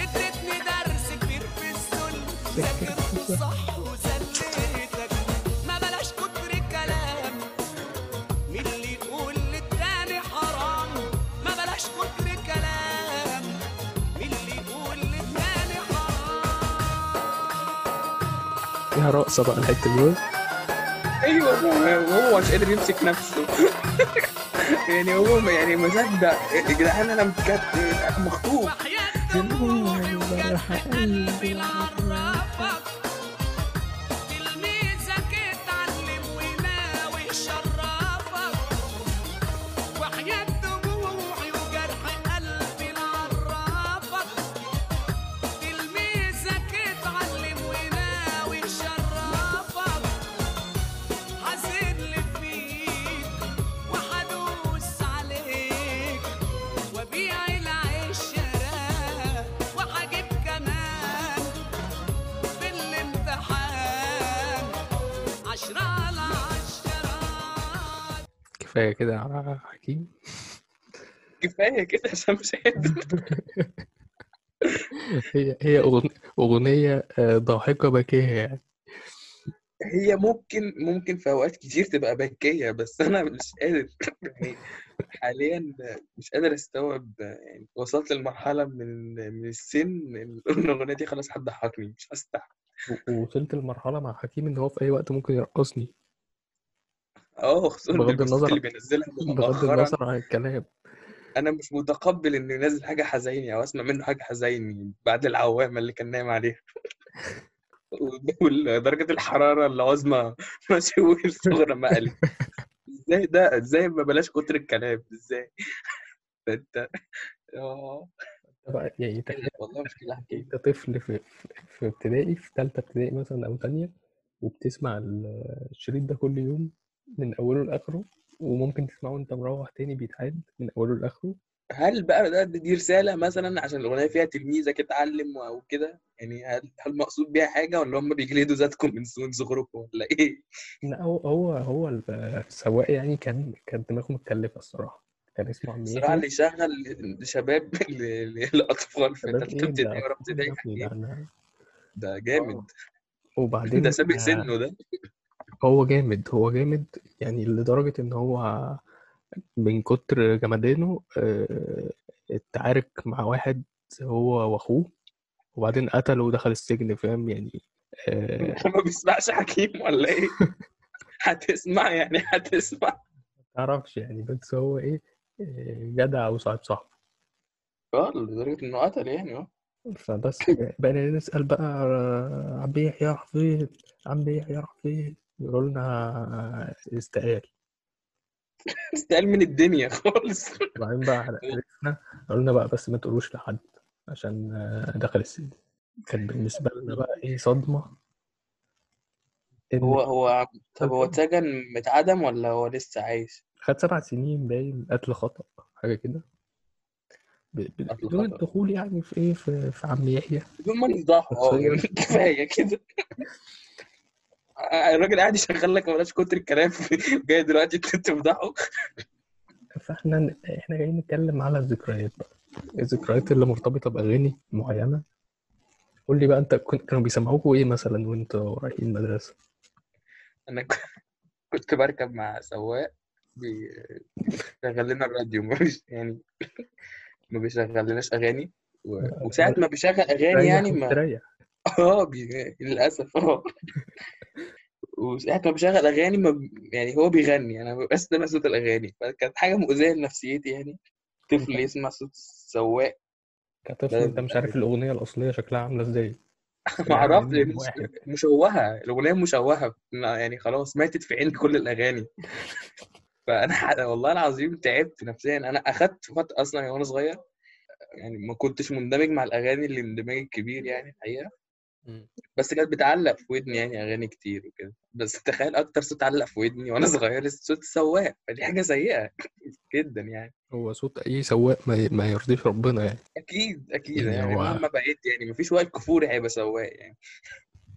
اديتني درس كبير في الذل ذاكرت صح وسليتك ما بلاش كتر كلام مين اللي يقول للتاني حرام ما بلاش كتر كلام مين اللي يقول للتاني حرام فيها رقصة بقى الحتة دي. وهو مش قادر يمسك نفسه. يعني هو يعني مصدق يا جدعان أنا بجد مخطوب. كفاية كده على حكيم. كفاية كده عشان مش قادر هي هي أغنية آه، ضاحكة باكية يعني. هي ممكن ممكن في أوقات كتير تبقى بكيه بس أنا مش قادر. يعني حاليا مش قادر أستوعب يعني وصلت لمرحلة من من السن الأغنية دي خلاص هتضحكني مش هستحمل. و- ووصلت لمرحلة مع حكيم إن هو في أي وقت ممكن يرقصني. آه خصوصا بغض النظر- اللي بينزلها بغض النظر عن الكلام. أنا مش متقبل إنه ينزل حاجة حزيني أو أسمع منه حاجة حزيني بعد العوامة اللي كان نايم عليها. ودرجه الحرارة العظمى مسؤول صغرى مقلي إزاي ده؟ إزاي ما بلاش كتر الكلام؟ إزاي؟ ده أنت آه يعني والله مشكلة حكايه أنت طفل في في ابتدائي في ثالثه ابتدائي مثلا أو تانية وبتسمع ال- الشريط ده كل يوم من أوله لآخره وممكن تسمعه وأنت مروح تاني بيتعاد من أوله لآخره. هل بقى ده دي رسالة مثلا عشان الأغنية فيها تلميذك اتعلم أو كده؟ يعني هل هل مقصود بيها حاجة ولا هم بيجلدوا ذاتكم من صغركم ولا إيه؟ لا هو هو هو السواق يعني كان كان دماغه متكلفة الصراحة. كان اسمه عم الصراحة اللي يشغل شباب ل- ل- لاطفال في ثالثه ابتدائي ورابعه ابتدائي ده جامد. وبعدين ده سابق آه، سنه ده. هو جامد هو جامد يعني لدرجة إن هو من كتر جمدانه آه، اتعارك مع واحد هو وأخوه وبعدين قتله ودخل السجن فاهم؟ يعني آه، ما بيسمعش حكيم ولا إيه؟ هتسمع يعني هتسمع. متعرفش يعني بس هو إيه آه، جدع وصاحب صاحبه. آه لدرجة إنه قتل يعني آه. فبس بقينا نسأل بقى آه، عم يحيى راح فين عم يحيى راح فين يقولوا لنا استقال استقال من الدنيا خالص. وبعدين بقى عرفنا قالوا بقى بس ما تقولوش لحد عشان آه، دخل السجن. كان بالنسبة لنا بقى إيه صدمة. إن هو هو طب هو اتسجن متعدم ولا هو لسه عايش؟ خد سبع سنين باين قتل خطأ حاجة كده. بدون. الدخول يعني في إيه في, في عم يحيى. بدون ما نفضحه. يعني كفاية كده. الراجل قاعد يشغل لك بلاش كتر الكلام. جاي دلوقتي تفضحه فاحنا إحنا جايين نتكلم على الذكريات بقى. الذكريات اللي مرتبطة بأغاني معينة. قول لي بقى انت كنت كانوا بيسمعوكوا إيه مثلا وانتوا رايحين المدرسة؟ أنا كنت بركب مع سواق بيشغل لنا الراديو. مش يعني ما بيشغلناش أغاني. و... وساعة ما بيشغل أغاني تريح يعني ما وتريح آه بي... للأسف آه. وساعة ما بشغل أغاني ما ب... يعني هو بيغني أنا مبقاش سامع صوت الأغاني. فكانت حاجة مؤذية لنفسيتي يعني. طفل يسمع صوت السواق كطفل أنت مش عارف الأغنية الأصلية شكلها عاملة إزاي. ما أعرفش واحد. مشوهة الأغنية مشوهة. ما- يعني خلاص ماتت في عين كل الأغاني. فأنا ح- والله العظيم تعبت نفسيا. أنا أخدت فتره أصلا وأنا صغير. يعني ما كنتش مندمج مع الأغاني اللي اندماج الكبير يعني الحقيقة. مم. بس كانت بتعلق في ودني يعني أغاني كتير وكده. بس تخيل أكتر صوت علق في ودني وأنا صغير صوت السواق فدي حاجة سيئة جدا يعني. هو صوت أي سواق ما, ما يرضيش ربنا يعني. أكيد أكيد يعني يعني هو مهما بقيت يعني مفيش وائل كفوري هيبقى سواق يعني.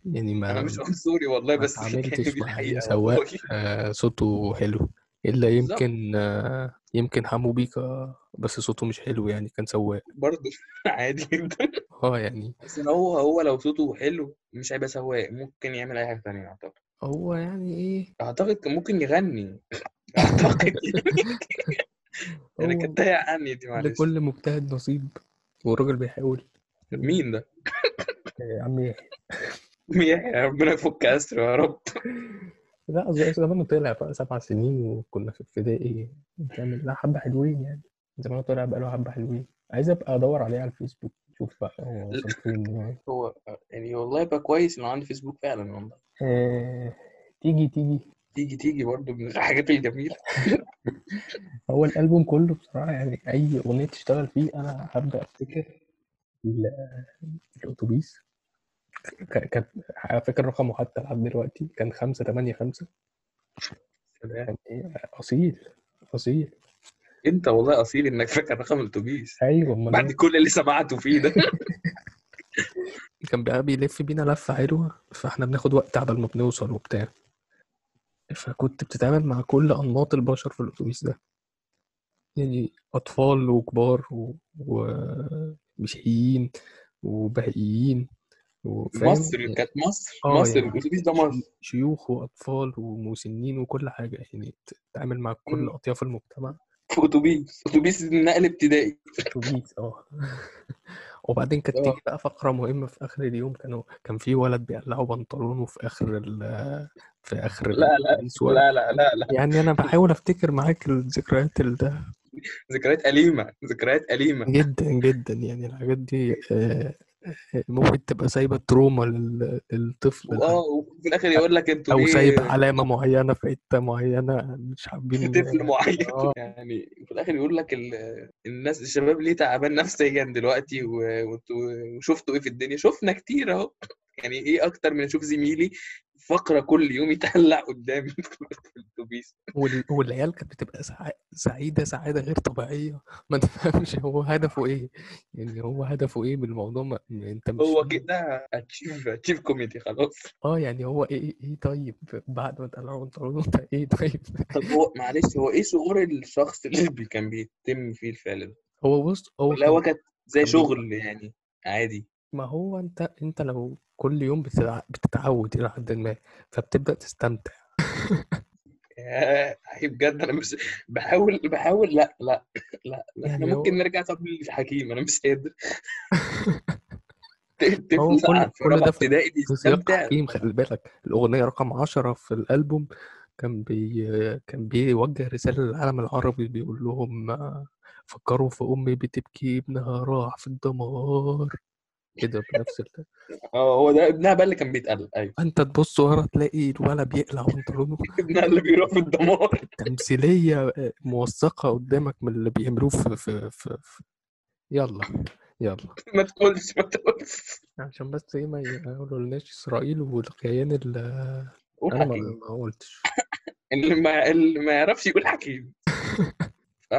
يعني أنا ما مش عنصري والله بس يعني دي مع أي الحقيقة سواق آه صوته حلو. إلا بالظبط. يمكن آه يمكن حمو بيكا بس صوته مش حلو يعني كان سواق. برضه عادي جدا. آه يعني. بس إن هو هو لو صوته حلو مش هيبقى سواق ممكن يعمل أي حاجة تانية اعتقد هو يعني إيه؟ أعتقد كان ممكن يغني. أعتقد. أنا هو كانت عني دي معلش. لكل مجتهد نصيب والراجل بيحاول. مين ده؟ يا عم يحيى. يا ربنا يفك أسره يا رب. لا زي زمان طلع بقى سبع سنين وكنا في ابتدائي. بتعمل لا حبة حلوين يعني. زمان طلع بقى له حبة حلوين. عايز أبقى أدور عليه على الفيسبوك شوف بقى هو وصل فين يعني. هو يعني والله يبقى كويس إنه عنده فيسبوك فعلا والله. آه... تيجي تيجي. تيجي تيجي برضه من الحاجات الجميلة. هو الألبوم كله بصراحة يعني أي أغنية تشتغل فيه أنا هبدأ أفتكر. ال- الأتوبيس. ك- كانت فاكر رقمه حتى لحد دلوقتي كان خمسة تمانية خمسة. كان إيه؟ أصيل أصيل. أنت والله أصيل إنك فاكر رقم الأتوبيس. أيوة أمال بعد إيه؟ كل اللي سمعته فيه ده. كان بقى بيلف بينا لفة حلوة فإحنا بناخد وقت عبال ما بنوصل وبتاع. فكنت بتتعامل مع كل أنماط البشر في الأتوبيس ده. يعني أطفال وكبار و... ومسيحيين وبهائيين. وفاهم؟ مصر كانت مصر آه مصر يعني الأتوبيس ده مصر. شي- شيوخ وأطفال ومسنين وكل حاجة يعني تتعامل مع كل مم. أطياف المجتمع. في أتوبيس أتوبيس نقل ابتدائي. أتوبيس آه. وبعدين كانت آه. تيجي بقى فقرة مهمة في آخر اليوم كانوا كان في ولد بيقلعوا بنطلونه في آخر ال في آخر لا لا. لا لا لا لا. يعني أنا بحاول أفتكر معاك الذكريات ال- ده. ذكريات أليمة ذكريات أليمة. جدا جدا يعني الحاجات دي آه، آه، ممكن تبقى سايبة تروما لل- للطفل لحد وفي الآخر يقول لك أنتوا أو سايب ليه علامة معينة في حتة معينة مش حابين طفل معين. آه. يعني في الآخر يقول لك ال- الناس الشباب ليه تعبان نفسيا دلوقتي وانتوا وشفتوا إيه في الدنيا؟ شفنا كتير اهو. يعني إيه أكتر من أشوف زميلي فقرة كل يوم يتهلع قدامي. في الأتوبيس. وال- والعيال كانت بتبقى سع- سعيدة سعادة غير طبيعية. ما تفهمش هو هدفه إيه. يعني هو هدفه إيه من الموضوع؟ ما أنت مش هو كده achieve achieve كوميدي خلاص. آه يعني هو إيه إيه طيب؟ بعد ما بنطلون أنت إيه طيب؟ طب هو معلش هو إيه شعور الشخص اللي بي- كان بيتم فيه الفعل ده؟ هو بص هو ولا هو كان كانت زي. شغل يعني عادي؟ ما هو أنت أنت لو كل يوم بتتع... بتتعود إلى حد ما فبتبدأ تستمتع. أخي بجد أنا مش بحاول بحاول لأ لأ لأ, لأ. إحنا يعني ممكن هو نرجع طب للحكيم أنا مش قادر. هو طفل كل في كل رابعه ده في, ابتدائي في سياق بيستمتع حكيم خلي بالك. الأغنية رقم عشرة في الألبوم كان بي كان بيوجه رسالة للعالم العربي بيقول لهم آه، فكروا في أمي بتبكي ابنها راح في الدمار. كده بنفس ال... آه هو ده ابنها بقى اللي كان بيتقلب. أيوه. فأنت تبص ورا تلاقي الولد بيقلع بنطلونه ابنها اللي بيروح في الدمار. تمثيلية آه، موثقة قدامك من اللي بيعملوه في, في, في, في. يلا يلا. ما تقولش ما تقولش. عشان بس إيه ما يقولوا لناش إسرائيل والكيان اللي أنا ما, قلتش. اللي ما اللي ما يعرفش يقول حكيم. ف...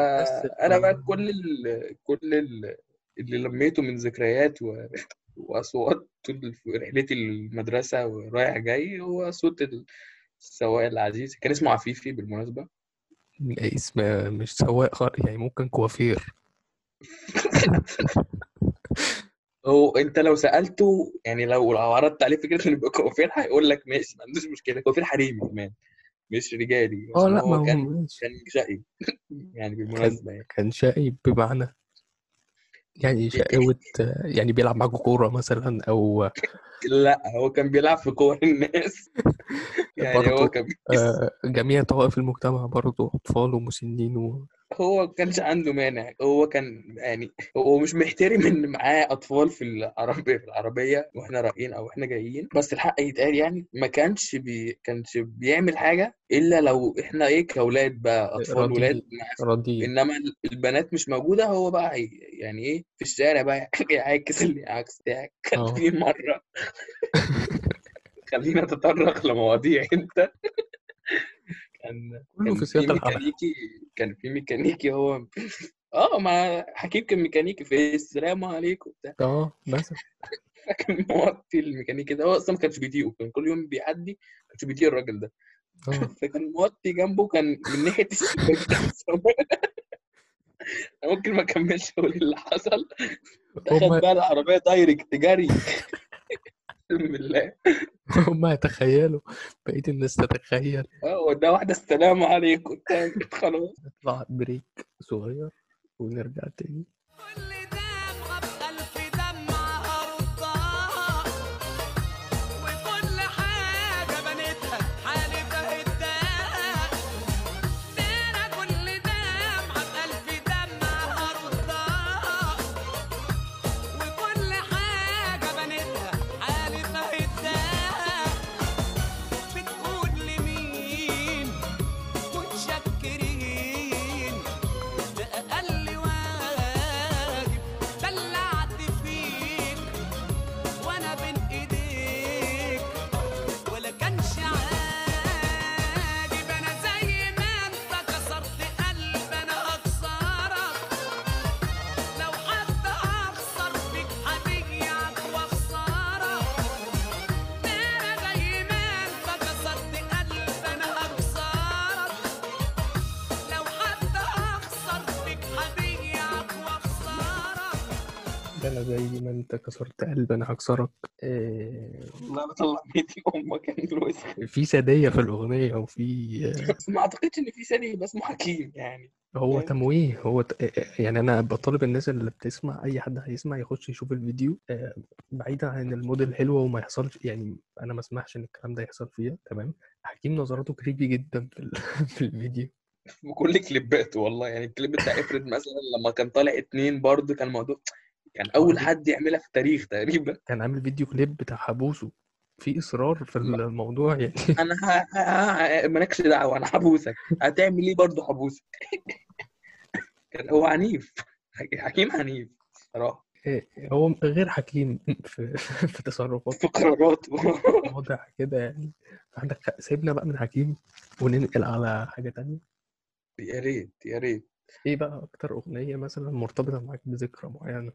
بقى كل ال... كل ال... اللي لميته من ذكريات و... وأصوات طول رحلتي المدرسة ورايح جاي هو صوت السواق العزيز. كان اسمه عفيفي بالمناسبة. اسم مش سواق خالص يعني ممكن كوافير. هو أنت لو سألته يعني لو لو عرضت عليه فكرة إنه يبقى كوافير هيقول لك ماشي ما عندوش مشكلة. كوافير حريمي كمان مش رجالي. آه لا ما هو كان ماشي كان شقي. يعني بالمناسبة يعني. كان شقي بمعنى يعني شقاوة يعني بيلعب معاكوا كورة مثلا أو لا هو كان بيلعب في كور الناس. يعني هو كان آه، جميع طوائف المجتمع برضه أطفال ومسنين و... هو ما كانش عنده مانع. هو كان يعني هو مش محترم إن معاه أطفال في العربيه في العربية وإحنا رايحين أو إحنا جايين. بس الحق يتقال يعني ما كانش بي كانش بيعمل حاجة إلا لو إحنا إيه كأولاد بقى أطفال ولاد إنما البنات مش موجودة هو بقى يعني إيه في الشارع بقى يعاكس اللي يعاكس كان في مرة. خلينا نتطرق لمواضيع أنت. كان كله في كان سياق في العمل ميكانيكي كان في ميكانيكي هو. آه ما حكيم كان ميكانيكي في السلام عليكم بتاع. آه مثلا فكان موطي الميكانيكي ده. هو أصلا ما كانش بيطيقه. كان كل يوم بيعدي ما كانش بيطيق الراجل ده. آه. فكان موطي جنبه كان من ناحية الشباك كان سامع. أنا ممكن ما أكملش أقول اللي حصل. دخل هم بقى العربية direct جري بسم الله هم يتخيلوا بقية الناس تتخيل. آه وده واحدة السلام عليكم. خلاص. نطلع break صغير ونرجع تاني. انت كسرت قلب أنا هكسرك. آه، والله بطلع بيتي أمك كان دلوقتي في سادية في الأغنية وفي بس ما أعتقدش إن في يبقى اسمه حكيم يعني. هو فاهم؟ تمويه هو ت... يعني أنا بطالب الناس اللي بتسمع أي حد هيسمع يخش يشوف الفيديو آه، بعيدا عن الموديل حلوة وما يحصلش يعني أنا ما اسمحش إن الكلام ده يحصل فيها تمام؟ حكيم نظراته كريبي جدا في, ال... في الفيديو. وكل كليباته والله يعني الكليب بتاع افرض مثلا لما كان طالع اتنين برضه كان موضوع كان أول حد يعملها في التاريخ تقريبا. كان عامل فيديو كليب بتاع حبوسه في إصرار في الموضوع يعني. أنا ه... مالكش دعوة أنا حبوسك هتعمل إيه برضه حبوسك كان هو عنيف. حكيم عنيف صراحة. هو غير حكيم في, في تصرفاته. في قراراته. واضح كده يعني. عندك سيبنا بقى من حكيم وننقل على حاجة تانية. يا ريت يا ريت. إيه بقى أكتر أغنية مثلا مرتبطة معاك بذكرى معينة؟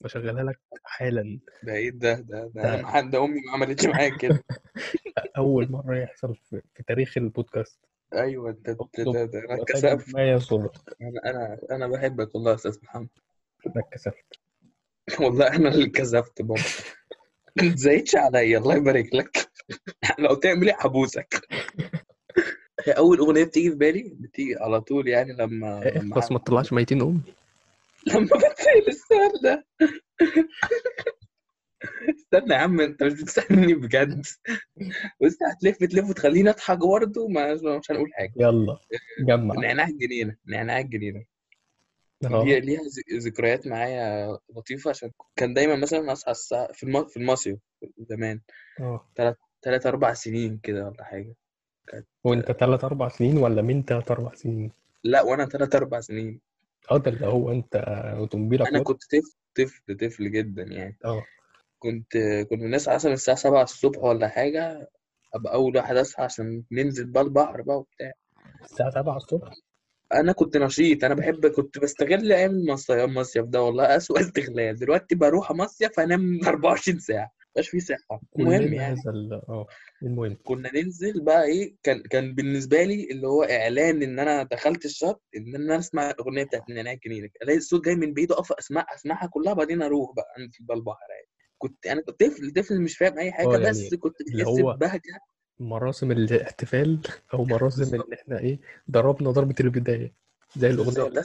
بشغلها لك حالا. ده إيه ده ده ده اهم حد أمي ما عملتش معايا كده. أول مرة يحصل في, في تاريخ البودكاست. أيوه ده ده ده, ده أنا اتكسفت أنا أنا أنا بحبك والله يا أستاذ محمد. أنا اتكسفت والله أنا اللي كذبت بابا ما تزايدش عليا الله يبارك لك. لو تعمل إيه حبوسك. هي أول أغنية بتيجي في بالي؟ بتيجي على طول يعني لما لما اخلص ما تطلعش ميتين أمي. لما بتسال السؤال ده. استنى يا عم انت مش بتسألني بجد. بص هتلف تلف وتخليني اضحك برضه؟ ما مش هنقول حاجة. يلا جمع. نعناع الجنينة نعناع الجنينة. آه. ليها ذكريات معايا لطيفة عشان كان دايما مثلا أصحى الساعة في الم... في المصيف زمان. آه. ثلاث أربع سنين كده ولا حاجة. وأنت تلات أربع سنين ولا من تلات أربع سنين؟ لا وأنا ثلاث أربع سنين. آه ده اللي هو انت اوتوموبيلك أنا كنت طفل طفل طفل جدا يعني. آه. كنت كنا بنصحى مثلا الساعة 7 الصبح ولا حاجة أبقى أول واحد أصحى عشان ننزل بقى البحر بقى وبتاع. الساعة 7 الصبح؟ أنا كنت نشيط أنا بحب كنت بستغل أيام المصيف ده والله أسوأ استغلال. دلوقتي بروح مصيف أنام 24 ساعة. مبقاش في صحة. المهم يعني آه المهم. كنا ننزل بقى إيه كان كان بالنسبة لي اللي هو إعلان إن أنا دخلت الشط إن أنا أسمع الأغنية بتاعت نعناع الجنينه ألاقي الصوت جاي من بعيد اقف أسمع أسمعها كلها بعدين أروح بقى أنزل بقى البحر عادي. كنت أنا كنت طفل طفل مش فاهم أي حاجة بس يعني كنت اللي بحس هو ببهجة. مراسم الاحتفال أو مراسم إن إحنا إيه ضربنا ضربة البداية. زي الأغنية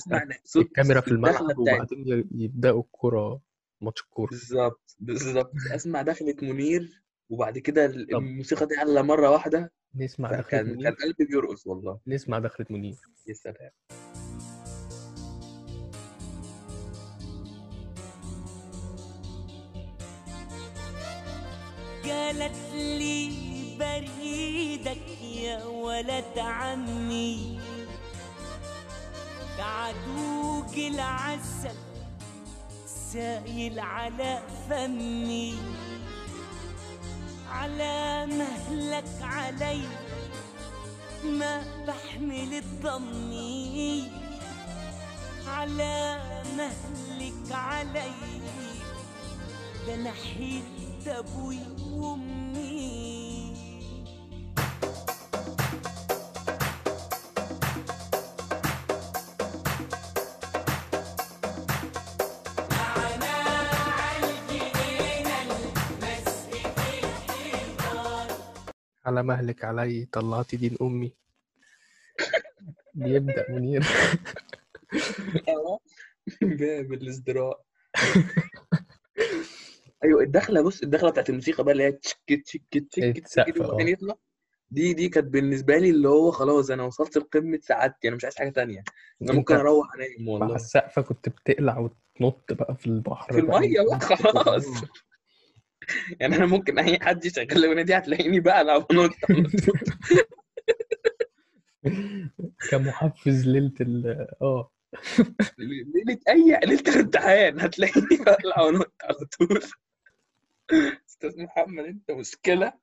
الكاميرا في الملعب وبعدين يبدأوا الكورة. ماتش الكورة. بالظبط بالظبط. أسمع دخلة منير وبعد كده الموسيقى دي على مرة واحدة. نسمع دخلة فكان كان منير قلبي بيرقص والله. نسمع دخلة منير. يا سلام. قالت لي بريدك يا ولد عمي كعدوق العسل سايل على فمي على مهلك علي ما بحمل الضمي. على مهلك علي ده نحيت أبوي وأمي. على مهلك علي طلعت دين أمي. بيبدأ منير. باب الازدراء أيوه الدخلة بص الدخلة بتاعت الموسيقى بقى اللي هي تشك تشك تشك تشك السقف وبعدين يطلع دي دي كانت بالنسبة لي اللي هو خلاص أنا وصلت لقمة سعادتي أنا مش عايز حاجة تانية. أنا ممكن أروح أنام. والله السقفة كنت بتقلع وتنط بقى في في البحر بقى. الميه بقى خلاص. يعني أنا ممكن أي حد يشغل الاغنيه دي هتلاقيني بقى أنا بنط. كمحفز ليلة ال آه. ليلة أي ليلة الامتحان هتلاقيني بقلع ونط على طول. أستاذ محمد أنت مشكلة؟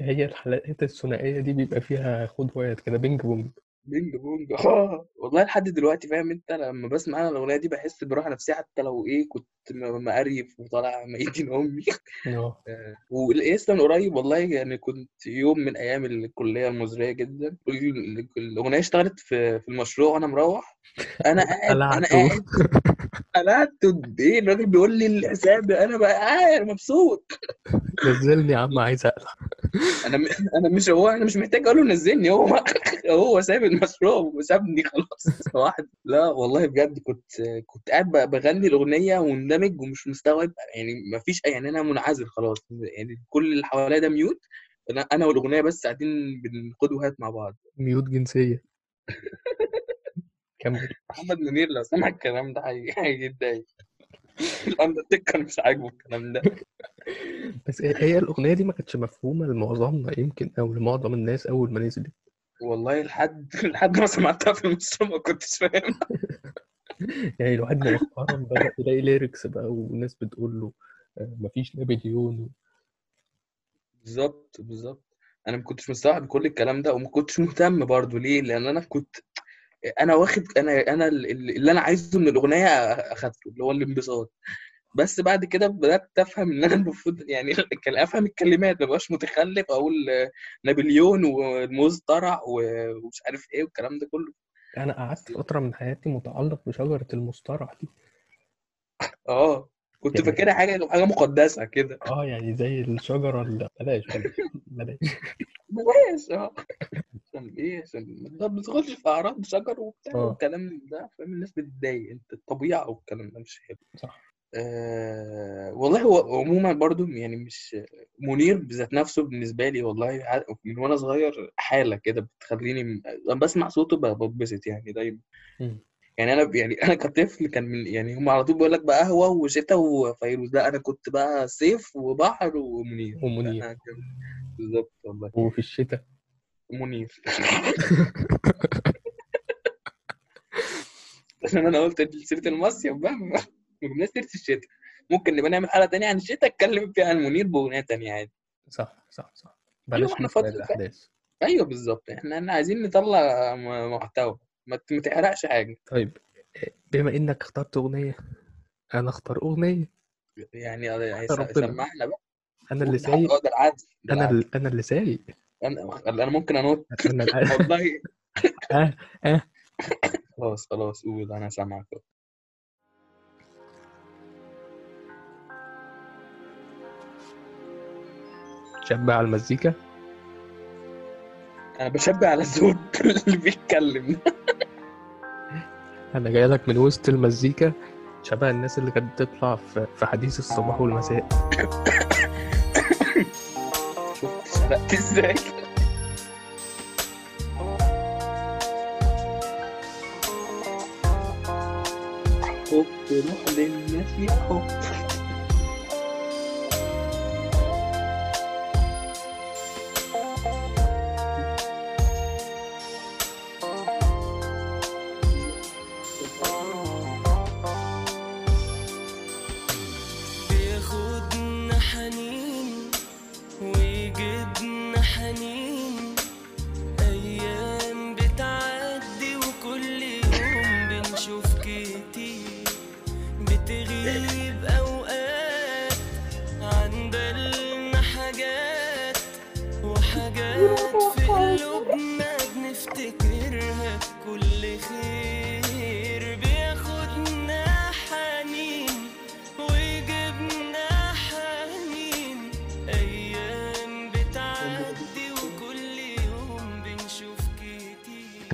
هي الحلقات الثنائية دي بيبقى فيها خد وقت كده بينج بونج. بينج بونج. آه. والله لحد دلوقتي فاهم أنت؟ لما بسمع أنا الأغنية دي بحس براحة نفسية حتى لو إيه كنت م- مقريف وطالع ميتين امي آه. آه، ولسه من قريب والله يعني كنت يوم من أيام الكلية المزرية جدا. ال- الأغنية اشتغلت في في المشروع وأنا مروح. أنا قاعد أنا قلعته. قاعد قعدت إيه الراجل بيقول لي الحساب أنا بقى قاعد مبسوط. نزلني يا عم عايز أقلع. أنا م- أنا مش هو أنا مش محتاج أقول له نزلني هو هو ساب المشروع وسابني خلاص واحد لا والله بجد كنت كنت قاعد ب- بغني الأغنية ومندمج ومش مستوعب يعني ما فيش يعني أنا منعزل خلاص يعني كل اللي حواليا ده ميوت أنا أنا والأغنية بس قاعدين بنخد وهات مع بعض. ميوت جنسية. كمل. محمد منير لو سمع الكلام ده هي- هيتضايق. الاندرتيكر مش عاجبه الكلام ده. بس هي الأغنية دي ما كانتش مفهومة لمعظمنا يمكن أو لمعظم الناس أول ما نزلت. والله لحد لحد ما سمعتها في المشروع ما كنتش فاهم. يعني الواحد مؤخرا بدأ يلاقي lyrics بقى وناس بتقول له آه، مفيش نابليون. بالظبط بالظبط. أنا ما كنتش مستوعب كل الكلام ده وما كنتش مهتم برضو ليه؟ لأن أنا كنت أنا واخد أنا أنا اللي أنا عايزه من الأغنية أخدته اللي هو الانبساط. بس بعد كده بدأت أفهم إن أنا المفروض يعني أفهم الكلمات ما بقاش متخلف أقول نابليون والموز طرع ومش عارف إيه والكلام ده كله. أنا قعدت فترة من حياتي متعلق بشجرة المصطرع دي. آه كنت يعني فاكرها حاجة حاجة مقدسة كده. آه يعني زي الشجرة اللي بلاش بلاش. بلاش آه. عشان إيه؟ عشان ما بتدخلش في أعراض شجر وبتاع آه. والكلام ده فاهم؟ الناس بتتضايق أنت الطبيعة والكلام ده مش حلو. صح. أه والله هو عموما برضو يعني مش منير بذات نفسه بالنسبة لي والله من وأنا صغير حالة كده بتخليني بسمع صوته بتبسط يعني دايما. يعني أنا يعني أنا كطفل كان من يعني هم على طول بيقول لك بقى قهوة وشتاء وفيروز لا أنا كنت بقى صيف وبحر ومنير. ومنير. بالظبط والله. وفي الشتاء. منير عشان أنا قلت سيرة المصيف بقى جبنا سيرة الشتاء. ممكن نبقى نعمل حلقه تانية عن الشتاء اتكلم فيها عن منير بأغنية تانية عادي. صح صح صح. بلاش إحنا الأحداث. أيوه بالظبط إحنا إحنا عايزين نطلع محتوى. ما ما تحرقش حاجة. طيب بما إنك اخترت أغنية أنا أختار أغنية. يعني سمعنا بقى. أنا اللي سايق. ال- أنا اللي سايق. أنا أنا ممكن أنط. والله. آه آه. خلاص خلاص قول أنا سامعك. شبع على المزيكا؟ أنا بشبه على الزوج اللي بيتكلم. أنا جاي لك من وسط المزيكا شبه الناس اللي كانت بتطلع في حديث الصباح والمساء. شفت سرقت إزاي حب روح للناس يا حب بياخدنا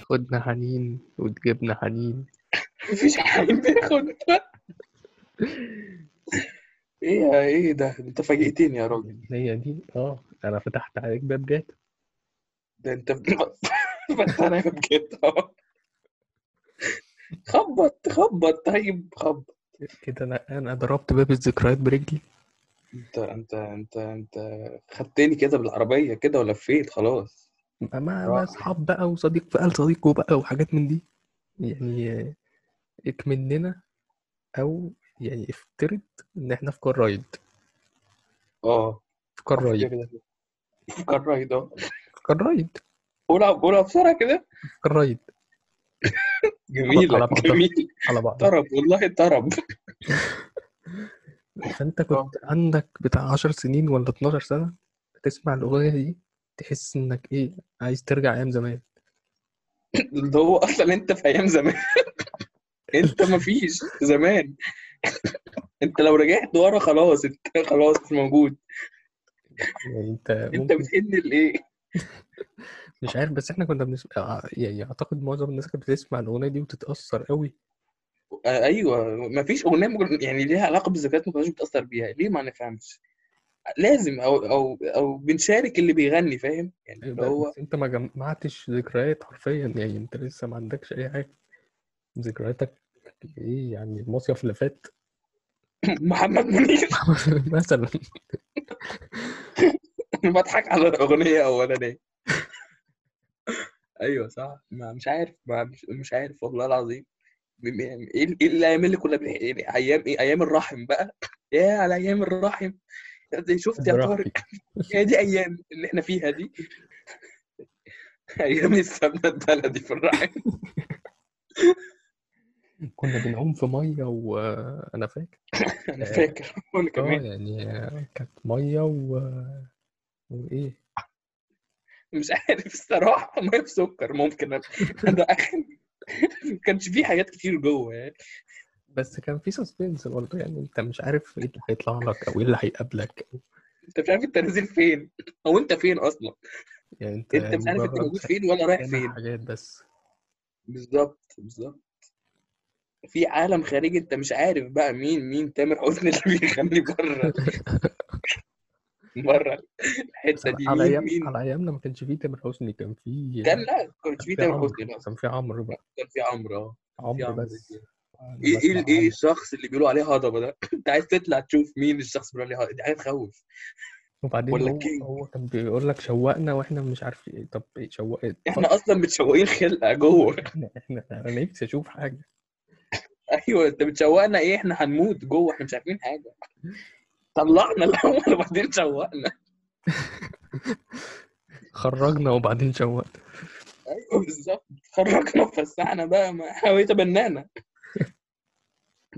كتير خدنا حنين وتجيبنا حنين. مفيش حد بياخد إيه يا إيه ده؟ أنت فاجئتني يا راجل. هي دي؟ آه أنا فتحت عليك باب جات ده أنت بس أنا بجد آه خبط خبط طيب خبط. كده أنا أنا ضربت باب الذكريات برجلي. انت انت انت أنت خدتني كده بالعربية كده ولفيت خلاص. ما ما. اصحاب بقى وصديق بقى لصديقه بقى وحاجات من دي. يعني اكمننا أو يعني افترض ان إحنا في car ride. آه. في car ride. كده. car ride آه. في car ride. قولها قولها بسرعة كده. في car ride. جميلة على بعضها. جميل. على بعضها. طرب والله طرب. فانت كنت عندك بتاع 10 سنين ولا 12 سنة تسمع الأغنية دي؟ تحس إنك إيه عايز ترجع أيام زمان. اللي هو أصلا أنت في أيام زمان. أنت مفيش زمان. أنت لو رجعت ورا خلاص أنت خلاص مش موجود. يعني أنت أنت بتحن لإيه؟ مش عارف بس إحنا كنا بنسمع يعني أعتقد معظم الناس كانت بتسمع الأغنية دي وتتأثر قوي. آه، أيوه مفيش أغنية يعني ليها علاقة بالذكريات ما كناش بتاثر بيها. ليه ما نفهمش؟ لازم أو أو أو بنشارك اللي بيغني فاهم؟ يعني اللي هو بس أنت ما جمعتش ذكريات حرفيا يعني أنت لسه ما عندكش أي حاجة. ذكرياتك إيه؟ يعني المصيف اللي فات؟ محمد منير. مثلا. بضحك على الأغنية اولانيه أيوه صح. ما مش عارف ما مش, مش عارف والله العظيم. م- إيه إيه الأيام اللي كنا. إيه أيام إيه أيام الرحم بقى؟ يا على أيام الرحم. شفت يا. طارق. هي دي أيام اللي إحنا فيها دي. أيام السمنه البلدي في الرحم. كنا بنعوم في مية وأنا فاكر. أنا فاكر. وأنا آه كمان. يعني كانت مية و... وإيه؟ مش عارف الصراحة. مية بسكر ممكن. ده اخر ما كانش فيه حاجات كتير جوه. يعني بس كان في سسبنس برضه يعني انت مش عارف إيه اللي هيطلع لك أو إيه اللي هيقابلك. انت مش عارف انت نازل فين أو أنت فين أصلا؟ يعني انت انت مش عارف أنت موجود فين ولا رايح فين. حاجات بس. بالظبط بالظبط. في عالم خارجي انت مش عارف بقى مين مين تامر حسني اللي بيغني بره. بره الحتة دي على مين أيام مين؟ على ايامنا ما كانش فيه تامر حسني كان فيه كان لا ما كانش في في تامر حسني كان في عمرو بقى. كان في عمرو آه. عمرو بس. إيه إيه إيه. الشخص اللي بيقولوا عليه هضبة ده؟ أنت عايز تطلع تشوف مين الشخص اللي بيقولوا عليه هضبة؟ حاجة تخوف. وبعدين هو. هو كان بيقول لك شوقنا وإحنا مش عارف إيه. طب إيه شوق إيه؟ إحنا أصلا متشوقين خلقة جوه. إحنا إحنا أنا نفسي أشوف حاجة. أيوه أنت بتشوقنا إيه؟ إحنا هنموت جوه إحنا مش عارفين حاجة. طلعنا الأول وبعدين شوقنا. خرجنا وبعدين شوقنا أيوه بالظبط. خرجنا وفسحنا بقى ما حاولت بنانا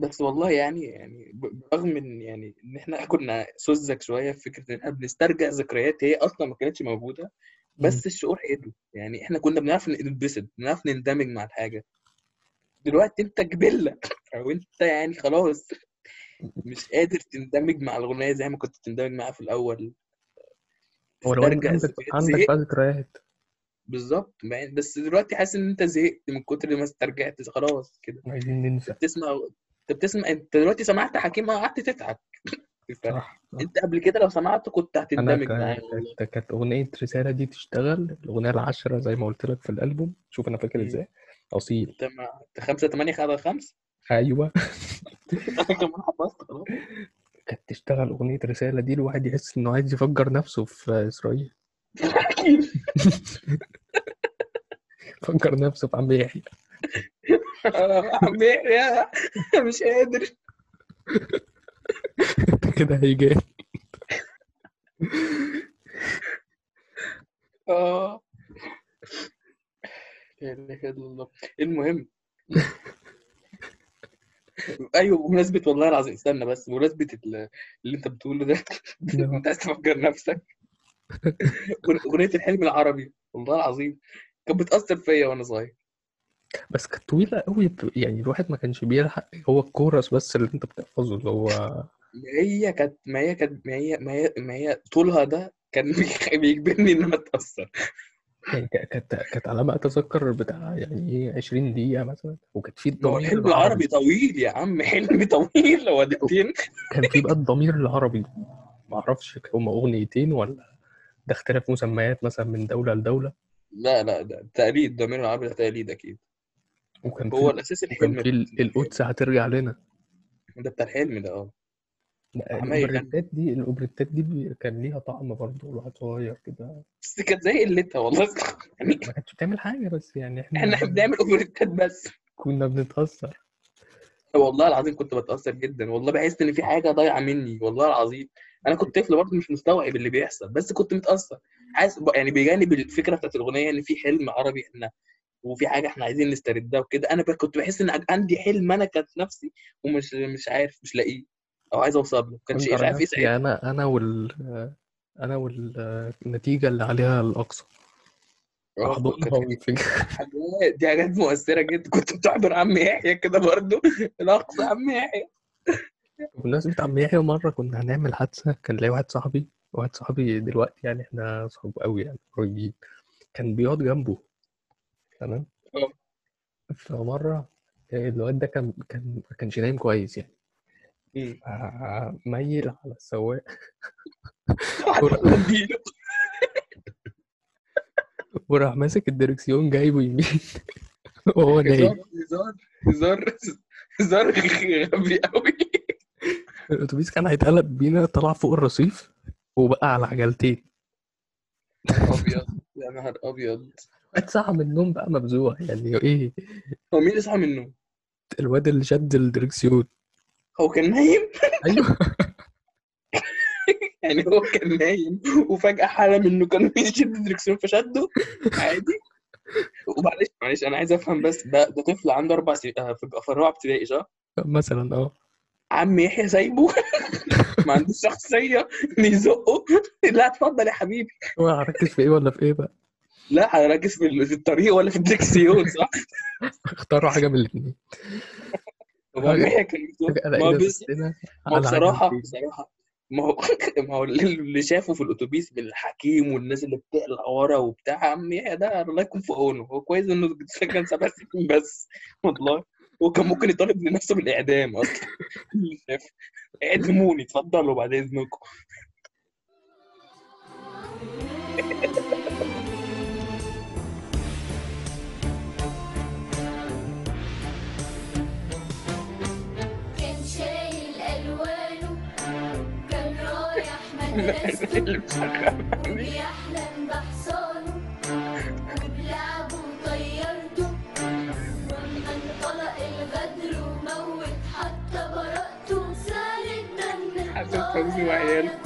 بس والله يعني يعني برغم من يعني إن إحنا كنا سذج شوية في فكرة إن إحنا بنسترجع ذكريات هي أصلا ما كانتش موجودة بس الشعور حلو. يعني إحنا كنا بنعرف ننبسط بنعرف نندمج مع الحاجة. دلوقتي أنت جبله أو أنت يعني خلاص مش قادر تندمج مع الأغنية زي ما كنت تندمج معاها في الأول. هو عندك عندك بقى ذكريات. بالظبط. مع- بس دلوقتي حاسس إن أنت زهقت من كتر ما استرجعت خلاص كده. عايزين ننسى. بتسمع انت بتسمع انت دلوقتي سمعت حكيم قعدت تضحك. صح. انت قبل كده لو سمعته كنت هتندمج معاه والله كانت أغنية رسالة دي تشتغل الأغنية العاشرة زي ما قلت لك في الألبوم. شوف أنا فاكر. إزاي. أصيل. انت ما انت خمسة تمانية خدها خمس أيوه. أنا كمان حفظت خلاص. كانت تشتغل أغنية رسالة دي الواحد يحس إنه عايز يفجر نفسه في إسرائيل. فجر نفسه في عم يحيى. يحيى مش قادر. كده هيجي. آه. المهم. أيوه بمناسبة والله العظيم استنى بس بمناسبة ال- اللي أنت بتقوله ده. أنت عايز تفجر نفسك. أغنية الحلم العربي والله العظيم كانت بتأثر فيا وأنا صغير. بس كانت طويلة قوي ب- يعني الواحد ما كانش بيلحق هو الكورس بس اللي أنت بتحفظه اللي هو ما هي كانت ما هي كانت ما هي ما هي ما هي طولها ده كان بيخ- بيجبرني إن أنا أتأثر. يعني ك- كانت كانت على ما أتذكر بتاع يعني إيه 20 دقيقة مثلا وكانت في ما هو الضمير الحلم العربي طويل يا عم حلم طويل هو دقيقتين. كان في بقى الضمير العربي ما أعرفش هما أغنيتين ولا ده اختلاف مسميات مثلا من دولة لدولة؟ لا لا ده تقليد ضمير العربي ده تقليد أكيد. وكان هو الأساس وكان الحلم في ال- القدس هترجع لنا. ده بتاع الحلم ده آه. الأوبريتات دي الأوبريتات دي كان ليها طعم برضه الواحد صغير كده. بس كانت زي قلتها والله. يعني ما كانتش بتعمل حاجة بس يعني إحنا إحنا بنعمل اوفرتات بس. كنا بنتأثر. والله العظيم كنت بتأثر جدا. والله بحس إن في حاجة ضايعة مني والله العظيم. أنا كنت طفل برضه مش مستوعب اللي بيحصل بس كنت متأثر. حاسس يعني بجانب الفكرة بتاعت الأغنية إن في حلم عربي إحنا وفي حاجة إحنا عايزين نستردها وكده. أنا كنت بحس إن عندي حلم أنا كانت نفسي ومش مش عارف مش لاقيه أو عايز أوصل له. كانش مش عارف إيه ساعتها. أنا أنا وال أنا والنتيجة اللي عليها الأقصى. حاجات دي حاجات مؤثرة جدا. كنت بتحضر عم يحيى كده برضه. الأقصى عم يحيى. بمناسبة عم يحيى مرة كنا هنعمل حادثة. كان ليا واحد صاحبي واحد صاحبي دلوقتي يعني إحنا صحاب قوي يعني قريبين. كان بيقعد جنبه. تمام؟ آه. فمرة الواد ده كان كان ما كانش نايم كويس يعني. مم. ميل على السواق. اديله وراح ماسك الدركسيون جايبه يمين. وهو هزار نايم. هزار هزار هزار غبي قوي. الأتوبيس كان هيتقلب بينا طلع فوق الرصيف وبقى على عجلتين. أبيض يا نهار أبيض. الواد صحى من النوم بقى مبزوع يعني إيه؟ هو مين اللي صحى من النوم؟ الواد اللي شد الدركسيون. هو كان نايم؟ أيوه. يعني هو كان نايم وفجأة حلم إنه كان بيشد الدركسيون فشده؟ عادي. ومعلش معلش أنا عايز أفهم بس ده ده طفل عنده أربع سنين آه، في الرابعه ابتدائي صح؟ مثلا آه. عم يحيى سايبه؟ ما عندوش شخصية يزقه لا اتفضل يا حبيبي. هو هركز في إيه ولا في إيه بقى؟ لا هركز في ال- في الطريق ولا في الدركسيون صح؟ اختاروا حاجة من الاثنين هو فجاه ما بس نفسنا ما هو ما هو اللي شافه في الأتوبيس من الحكيم والناس اللي بتقلع ورا وبتاع عم يحيى ده الله يكون في عونه. هو كويس إنه كان سبع سنين بس والله. هو كان ممكن يطالب لنفسه أصلا. اللي شاف اعدموني اتفضلوا بعد إذنكم. وبيحلم بحصانه وبلعبه وطيرته واما انطلق الغدر وموت حتى براءته سال الدم حسن فوزي وعياله.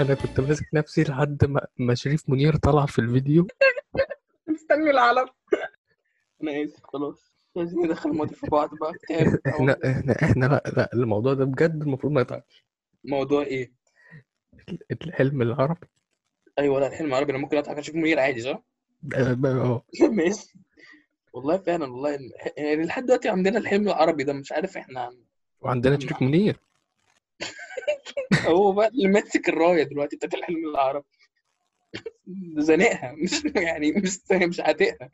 أنا كنت ماسك نفسي لحد ما ما شريف منير طلع في الفيديو مستني العلم أنا آسف خلاص لازم ندخل المواضيع في بعض بقى. إحنا إحنا إحنا لا لا الموضوع ده بجد المفروض ما يطلعش موضوع إيه؟ الحلم العربي. أيوه لا الحلم العربي أنا ممكن أضحك أشوف منير عادي صح؟ آه ماشي. والله فعلا والله يعني لحد دلوقتي عندنا الحلم العربي ده مش عارف إحنا وعندنا شريف منير. هو بقى اللي ماسك الراية دلوقتي بتاعت الحلم العربي. زنقها مش يعني مش مش عاتقها.